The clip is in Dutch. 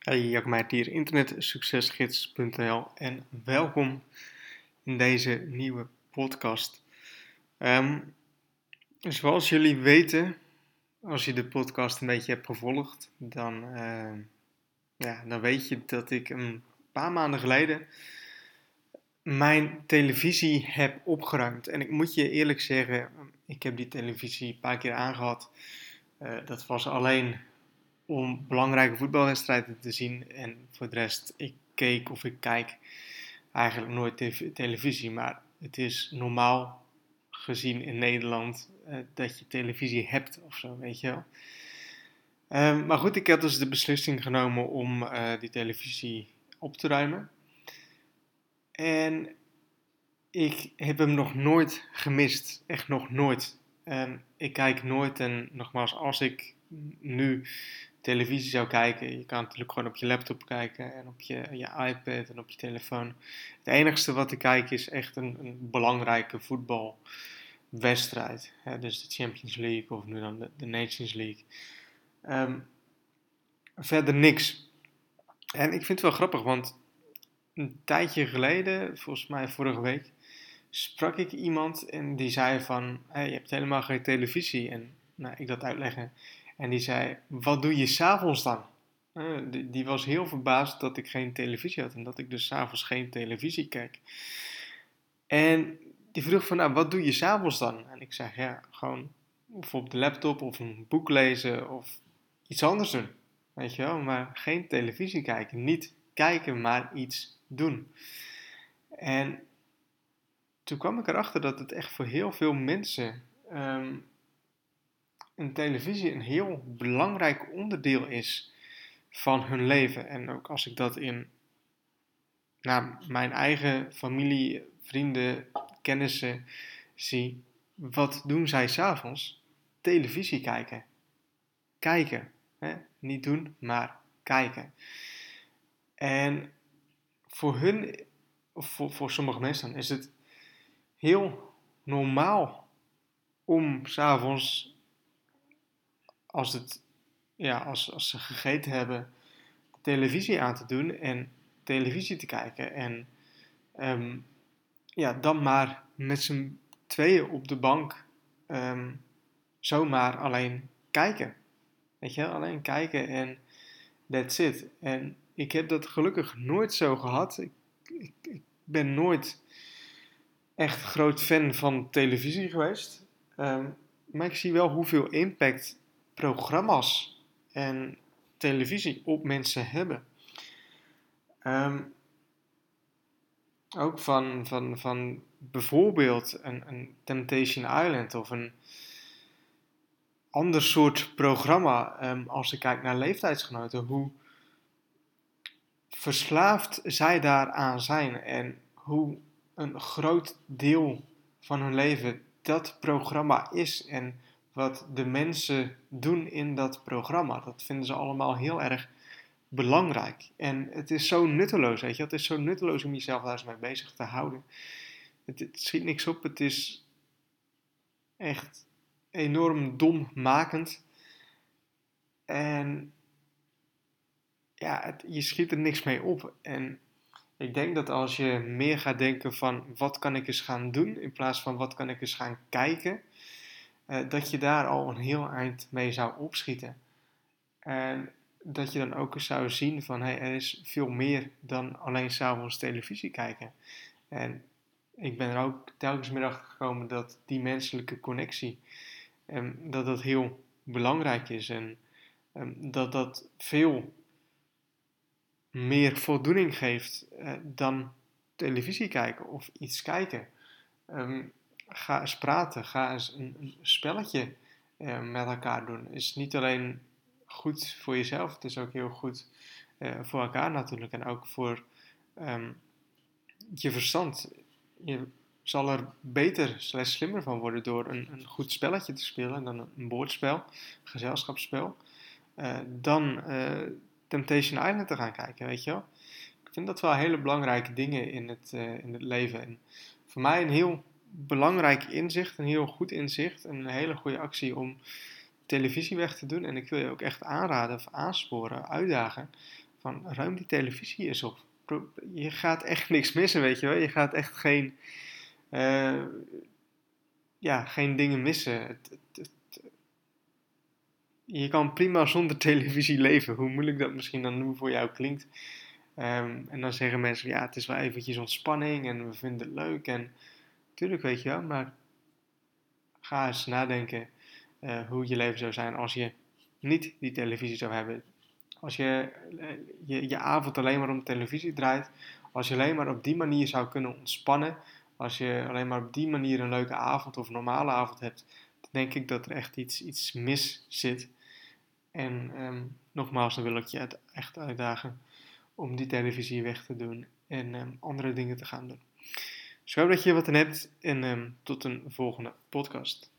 Hey, Jacob Meijert hier, internetsuccesgids.nl en welkom in deze nieuwe podcast. Ehm, zoals jullie weten, als je de podcast een beetje hebt gevolgd, dan, uh, ja, dan weet je dat ik een paar maanden geleden mijn televisie heb opgeruimd. En ik moet je eerlijk zeggen, ik heb die televisie een paar keer aangehad. Uh, dat was alleen om belangrijke voetbalwedstrijden te zien. En voor de rest, ik keek of ik kijk eigenlijk nooit televisie. Maar het is normaal gezien in Nederland uh, dat je televisie hebt of zo, weet je wel. Uh, maar goed, ik heb dus de beslissing genomen om uh, die televisie op te ruimen. En ik heb hem nog nooit gemist. Echt nog nooit. Um, ik kijk nooit en nogmaals, als ik nu televisie zou kijken, je kan natuurlijk gewoon op je laptop kijken en op je, je iPad en op je telefoon. Het enigste wat ik kijk is echt een, een belangrijke voetbalwedstrijd. Dus de Champions League of nu dan de, Nations League. Um, verder niks. En ik vind het wel grappig, want een tijdje geleden, volgens mij vorige week, sprak ik iemand en die zei van, je hebt helemaal geen televisie. En nou, ik dat uitleggen. En die zei, wat doe je s'avonds dan? Uh, die, die, was heel verbaasd dat ik geen televisie had en dat ik dus s'avonds geen televisie kijk. En die vroeg van, nou, wat doe je s'avonds dan? En ik zeg, ja, gewoon of op de laptop of een boek lezen of iets anders doen. Weet je wel, maar geen televisie kijken. Niet kijken, maar iets doen. En toen kwam ik erachter dat het echt voor heel veel mensen um, een televisie een heel belangrijk onderdeel is van hun leven. En ook als ik dat in nou, mijn eigen familie, vrienden, kennissen zie, wat doen zij s'avonds? Televisie kijken. Kijken. Hè? Niet doen, maar kijken. En voor hun, of voor, voor sommige mensen, is het heel normaal om s'avonds als, het, ja, als, als ze gegeten hebben, televisie aan te doen en televisie te kijken. En um, ja, dan maar met z'n tweeën op de bank um, zomaar alleen kijken. Weet je, alleen kijken en that's it. En ik heb dat gelukkig nooit zo gehad. Ik, ik, ben nooit echt groot fan van televisie geweest. Um, maar ik zie wel hoeveel impact programma's en televisie op mensen hebben. Um, ook van, van, van bijvoorbeeld een, een Temptation Island of een ander soort programma. Um, als ik kijk naar leeftijdsgenoten, hoe verslaafd zij daaraan zijn en hoe een groot deel van hun leven dat programma is en wat de mensen doen in dat programma. Dat vinden ze allemaal heel erg belangrijk. En het is zo nutteloos, weet je. Het is zo nutteloos om jezelf daar eens mee bezig te houden. Het, het schiet niks op. Het is echt enorm dommakend. En ja, het, je schiet er niks mee op. En ik denk dat als je meer gaat denken van wat kan ik eens gaan doen in plaats van wat kan ik eens gaan kijken, uh, dat je daar al een heel eind mee zou opschieten. En dat je dan ook eens zou zien van hey, er is veel meer dan alleen s'avonds televisie kijken. En ik ben er ook telkens meer achter gekomen dat die menselijke connectie, um, dat dat heel belangrijk is. En um, dat dat veel meer voldoening geeft uh, dan televisie kijken of iets kijken. Um, ga eens praten, ga eens een, spelletje uh, met elkaar doen. Is niet alleen goed voor jezelf, het is ook heel goed uh, voor elkaar natuurlijk en ook voor um, je verstand. Je zal er beter, slechts slimmer van worden door een, een goed spelletje te spelen dan een, woordspel, een gezelschapsspel, uh, dan Temptation Island te gaan kijken, weet je wel. Ik vind dat wel hele belangrijke dingen in het, in het leven. En voor mij een heel belangrijk inzicht, een heel goed inzicht. Een hele goede actie om televisie weg te doen. En ik wil je ook echt aanraden of aansporen, uitdagen. van ruim die televisie eens op. Je gaat echt niks missen, weet je wel. Je gaat echt geen, uh, ja, geen dingen missen. Het, je kan prima zonder televisie leven, hoe moeilijk dat misschien dan nu voor jou klinkt. Um, en dan zeggen mensen, ja, het is wel eventjes ontspanning en we vinden het leuk. En tuurlijk, weet je wel, maar ga eens nadenken uh, hoe je leven zou zijn als je niet die televisie zou hebben. Als je, eh, je je avond alleen maar om televisie draait, als je alleen maar op die manier zou kunnen ontspannen, als je alleen maar op die manier een leuke avond of normale avond hebt, dan denk ik dat er echt iets, iets mis zit. En um, nogmaals, dan wil ik je echt uitdagen om die televisie weg te doen en um, andere dingen te gaan doen. Ik hoop dat je wat aan hebt en um, tot een volgende podcast.